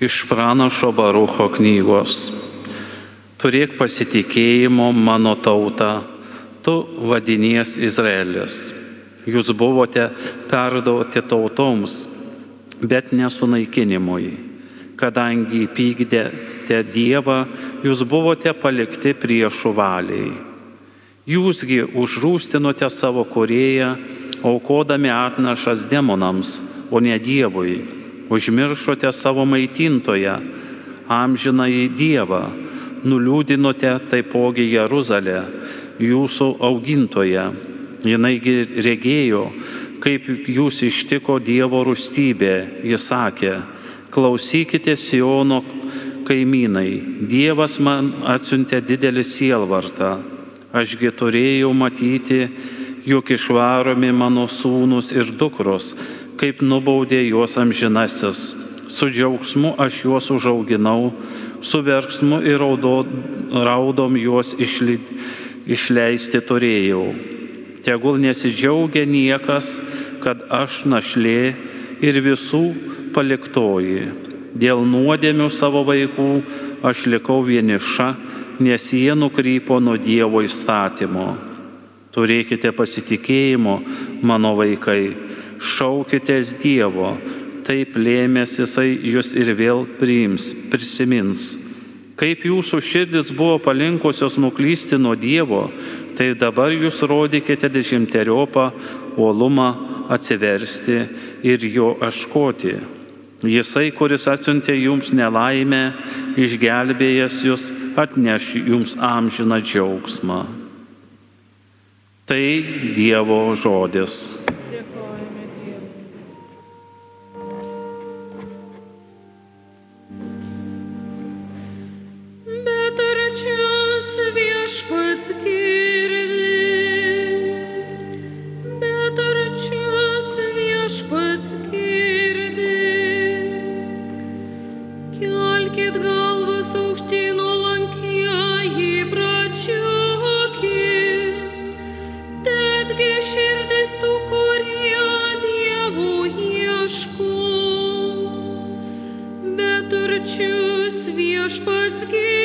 Iš pranašo Barucho knygos. Turėk pasitikėjimo mano tauta, tu vadinies Izraelis. Jūs buvote perduoti tautoms, bet nesunaikinimui. Kadangi pykdėte Dievą, jūs buvote palikti priešų valiai. Jūsgi užrūstinote savo kurėją, aukodami atnašas demonams, o ne Dievui užmiršote savo maitintoją, amžinąjį Dievą, nuliūdinote taipogi Jeruzalę, jūsų augintoją. Jinaigi regėjo, kaip jūs ištiko Dievo rūstybė. Jis sakė, klausykite Siono kaimynai, Dievas man atsiuntė didelį sielvartą. Ašgi turėjau matyti, jog išvaromi mano sūnus ir dukros, kaip nubaudė juos amžinasis. Su džiaugsmu aš juos užauginau, su verksmu ir raudo, raudom juos išli, išleisti turėjau. Tegul nesidžiaugia niekas, kad aš našlė ir visų paliktoji. Dėl nuodėmių savo vaikų aš likau vieniša, nes jie nukrypo nuo Dievo įstatymo. Turėkite pasitikėjimo, mano vaikai šaukitės Dievo, taip lėmės Jisai jūs ir vėl priims, prisimins. Kaip jūsų širdis buvo palinkusios nuklysti nuo Dievo, tai dabar jūs rodykite dešimteriopą uolumą atsiversti ir jo aškoti. Jisai, kuris atsiuntė jums nelaimę, išgelbėjęs jūs, atneš jums amžiną džiaugsmą. Tai Dievo žodis. viešpats gyvenimas.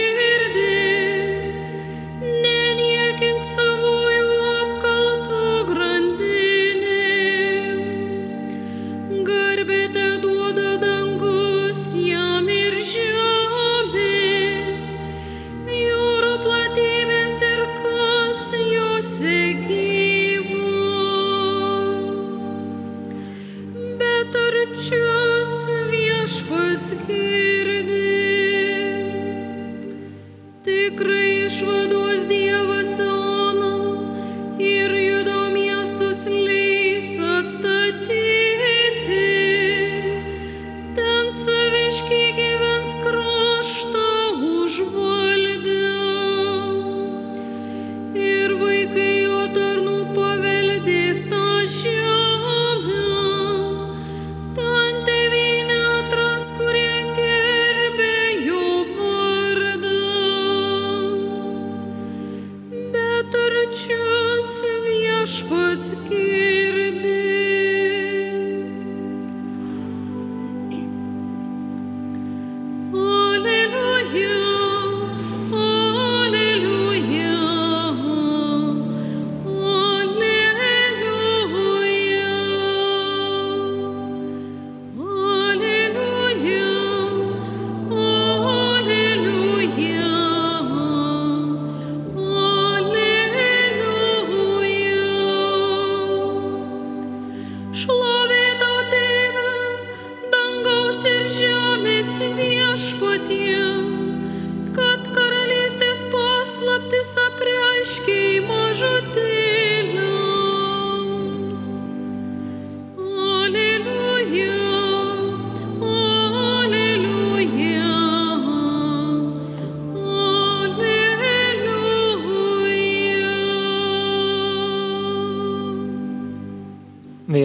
is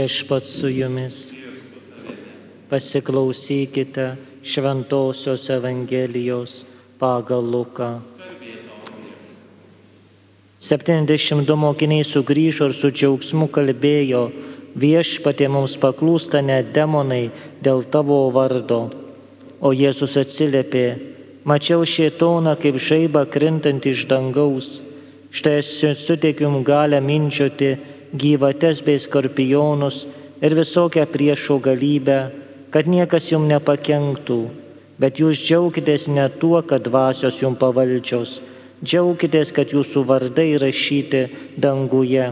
viešpat su jumis. Pasiklausykite Šventojios Evangelijos pagal Luką. 72 mokiniai sugrįžo ir su džiaugsmu kalbėjo, viešpatė mums paklūsta net demonai dėl tavo vardo. o Jėzus atsiliepė, mačiau šietoną kaip žaibą krintant iš dangaus. Štai suteikiu jums galę minčioti gyvates bei skorpionus ir visokią priešo galybę, kad niekas jums nepakenktų. Bet jūs džiaukitės ne tuo, kad dvasios jums pavaldžios, džiaukitės, kad jūsų vardai rašyti danguje.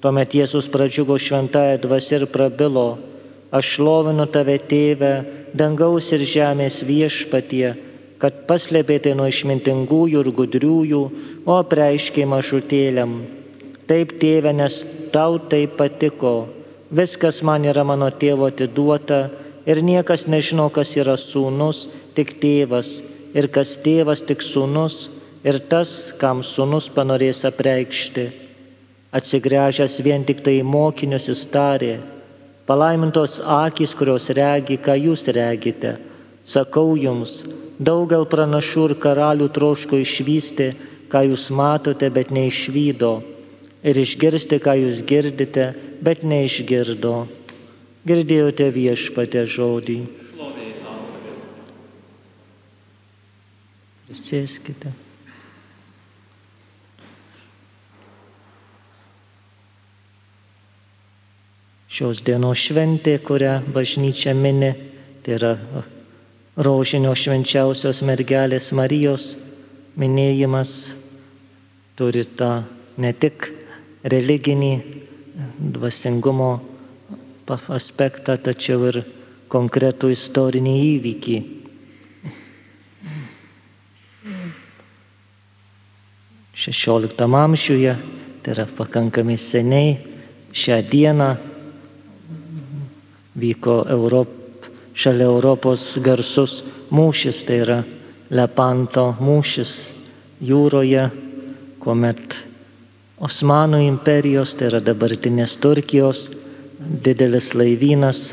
Tuomet Jėzus pradžiugo šventąją dvasę ir prabilo, aš šlovinu tave tėvę, dangaus ir žemės viešpatie, kad paslėpėte nuo išmintingųjų ir gudriųjų, o preiškiai mažutėliam. Taip, tėve, nes tau tai patiko. Viskas man yra mano tėvo atiduota ir niekas nežino, kas yra sūnus, tik tėvas, ir kas tėvas, tik sūnus, ir tas, kam sūnus panorės apreikšti. Atsigręžęs vien tik tai mokinius įstarė, palaimintos akis, kurios regi, ką jūs regite. Sakau jums, daugel pranašų ir karalių troško išvysti, ką jūs matote, bet neišvydo, ir išgirsti, ką jūs girdite, bet neišgirdo. Girdėjote viešpatę žodį. Sėskite. Šios dienos šventė, kurią bažnyčia mini, tai yra rožinio švenčiausios mergelės Marijos minėjimas, turi tą ne tik religinį dvasingumo aspektą, tačiau ir konkretų istorinį įvykį. XVI amžiuje, tai yra pakankamai seniai, šią dieną vyko Europ, šalia Europos garsus mūšis, tai yra Lepanto mūšis jūroje, kuomet Osmanų imperijos, tai yra dabartinės Turkijos, didelis laivynas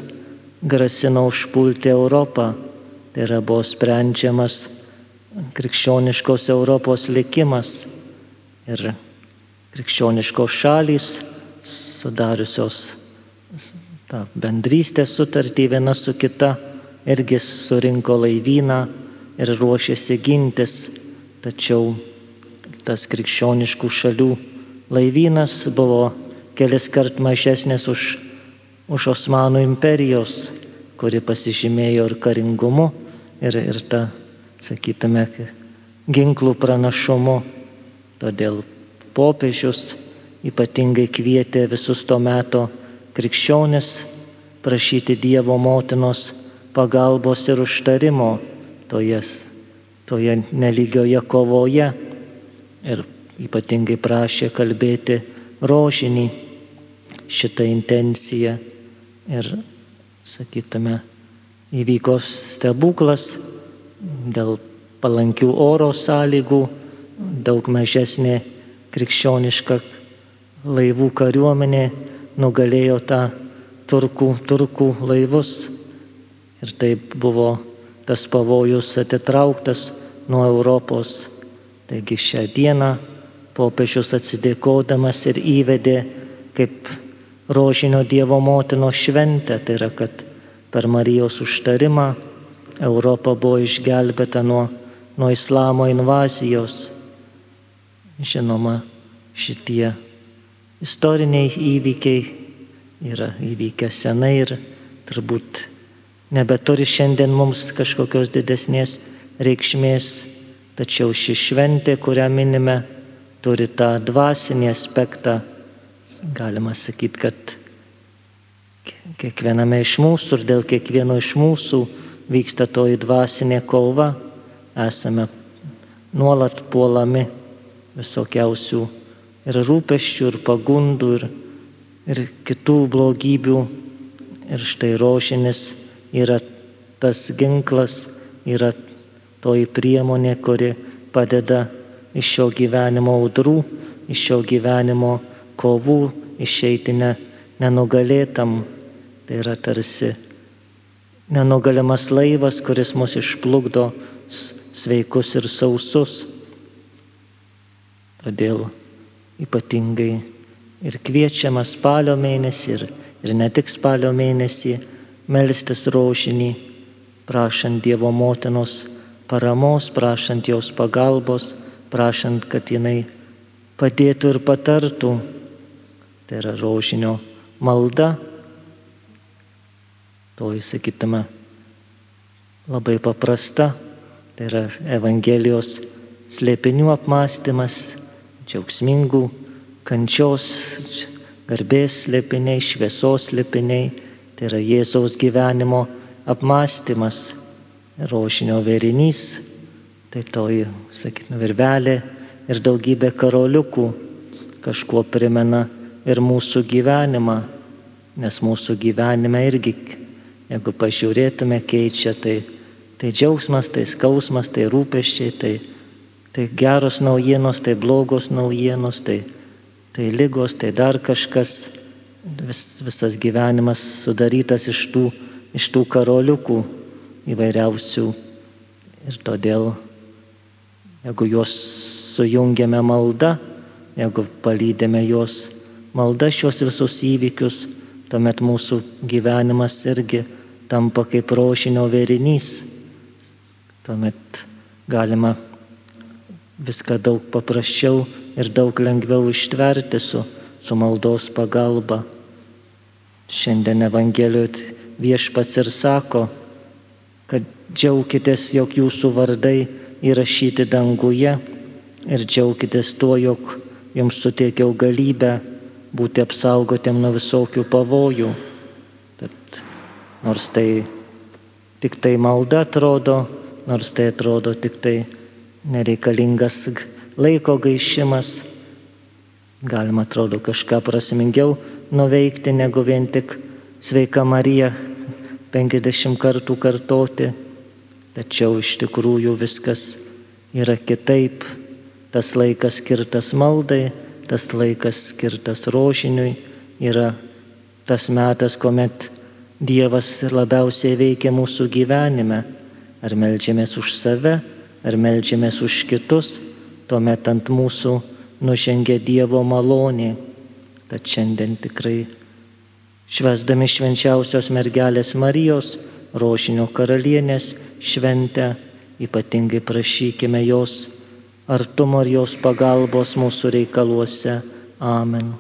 grasino užpulti Europą. Tai yra buvo sprendžiamas krikščioniškos Europos likimas. Ir krikščioniškos šalys sudariusios tą bendrystę sutartį viena su kita irgi surinko laivyną ir ruošėsi gintis. Tačiau tas krikščioniškų šalių laivynas buvo kelis kart mažesnis už, už Osmanų imperijos, kuri pasižymėjo ir karingumu, ir, ir ta, sakytume, ginklų pranašumu. Todėl popiežius ypatingai kvietė visus to meto krikščionis prašyti Dievo motinos pagalbos ir užtarimo toje, toje nelygioje kovoje. Ir ypatingai prašė kalbėti rožinį šitą intenciją ir, sakytume, įvyko stebuklas dėl palankių oro sąlygų, daug mažesnė krikščioniška laivų kariuomenė nugalėjo tą turkų, turkų laivus ir taip buvo tas pavojus atitrauktas nuo Europos. Taigi šią dieną popiežius atsidėkodamas ir įvedė kaip rožinio Dievo motino šventę, tai yra, kad per Marijos užtarimą Europa buvo išgelbėta nuo, nuo islamo invazijos. Žinoma, šitie istoriniai įvykiai yra įvykę senai ir turbūt nebeturi šiandien mums kažkokios didesnės reikšmės, tačiau ši šventė, kurią minime, turi tą dvasinį aspektą. Galima sakyti, kad kiekviename iš mūsų ir dėl kiekvieno iš mūsų vyksta toji dvasinė kova, esame nuolat puolami visokiausių ir rūpeščių, ir pagundų, ir, ir kitų blogybių. Ir štai rožinis yra tas ginklas, yra toji priemonė, kuri padeda iš šio gyvenimo audrų, iš šio gyvenimo kovų išeiti ne, nenugalėtam. Tai yra tarsi nenugalimas laivas, kuris mus išplukdo sveikus ir sausus. Todėl ypatingai ir kviečiama spalio mėnesį, ir, ir ne tik spalio mėnesį, melstis rožinį, prašant Dievo motinos paramos, prašant jos pagalbos, prašant, kad jinai padėtų ir patartų. Tai yra rožinio malda. To įsakytume labai paprasta. Tai yra Evangelijos slėpinių apmąstymas, džiaugsmingų kančios, garbės slėpiniai, šviesos slėpiniai. Tai yra Jėzaus gyvenimo apmąstymas, rožinio vėrinys. Tai toji, sakytume, virvelė ir daugybė karoliukų kažkuo primena ir mūsų gyvenimą, nes mūsų gyvenime irgi, jeigu pažiūrėtume, keičia tai, tai džiaugsmas, tai skausmas, tai rūpeščiai, tai, tai geros naujienos, tai blogos naujienos, tai, tai lygos, tai dar kažkas, vis, visas gyvenimas sudarytas iš tų, iš tų karoliukų įvairiausių. Ir todėl, jeigu juos sujungiame maldą, jeigu palydėme juos malda šios visus įvykius, tuomet mūsų gyvenimas irgi tampa kaip rošinio vėrinys. Tuomet galima viską daug paprasčiau ir daug lengviau ištverti su, su maldos pagalba. Šiandien Evangelijoje viešpats ir sako, kad džiaukitės, jog jūsų vardai įrašyti danguje ir džiaukitės tuo, jog jums suteikiau galybę būti apsaugotėm nuo visokių pavojų. Tad nors tai tik tai malda atrodo, nors tai atrodo tik tai nereikalingas laiko gaišimas, galima atrodo kažką prasmingiau nuveikti, negu vien tik sveika Marija 50 kartų kartoti, tačiau iš tikrųjų viskas yra kitaip. Tas laikas skirtas maldai, tas laikas skirtas rožiniui yra tas metas, kuomet Dievas labiausiai veikia mūsų gyvenime. Ar melžiamės už save, ar melžiamės už kitus, tuomet ant mūsų nužengia Dievo malonė. Tad šiandien tikrai švesdami švenčiausios mergelės Marijos, rožinio karalienės šventę, ypatingai prašykime jos artumo ir jos pagalbos mūsų reikaluose. Amen.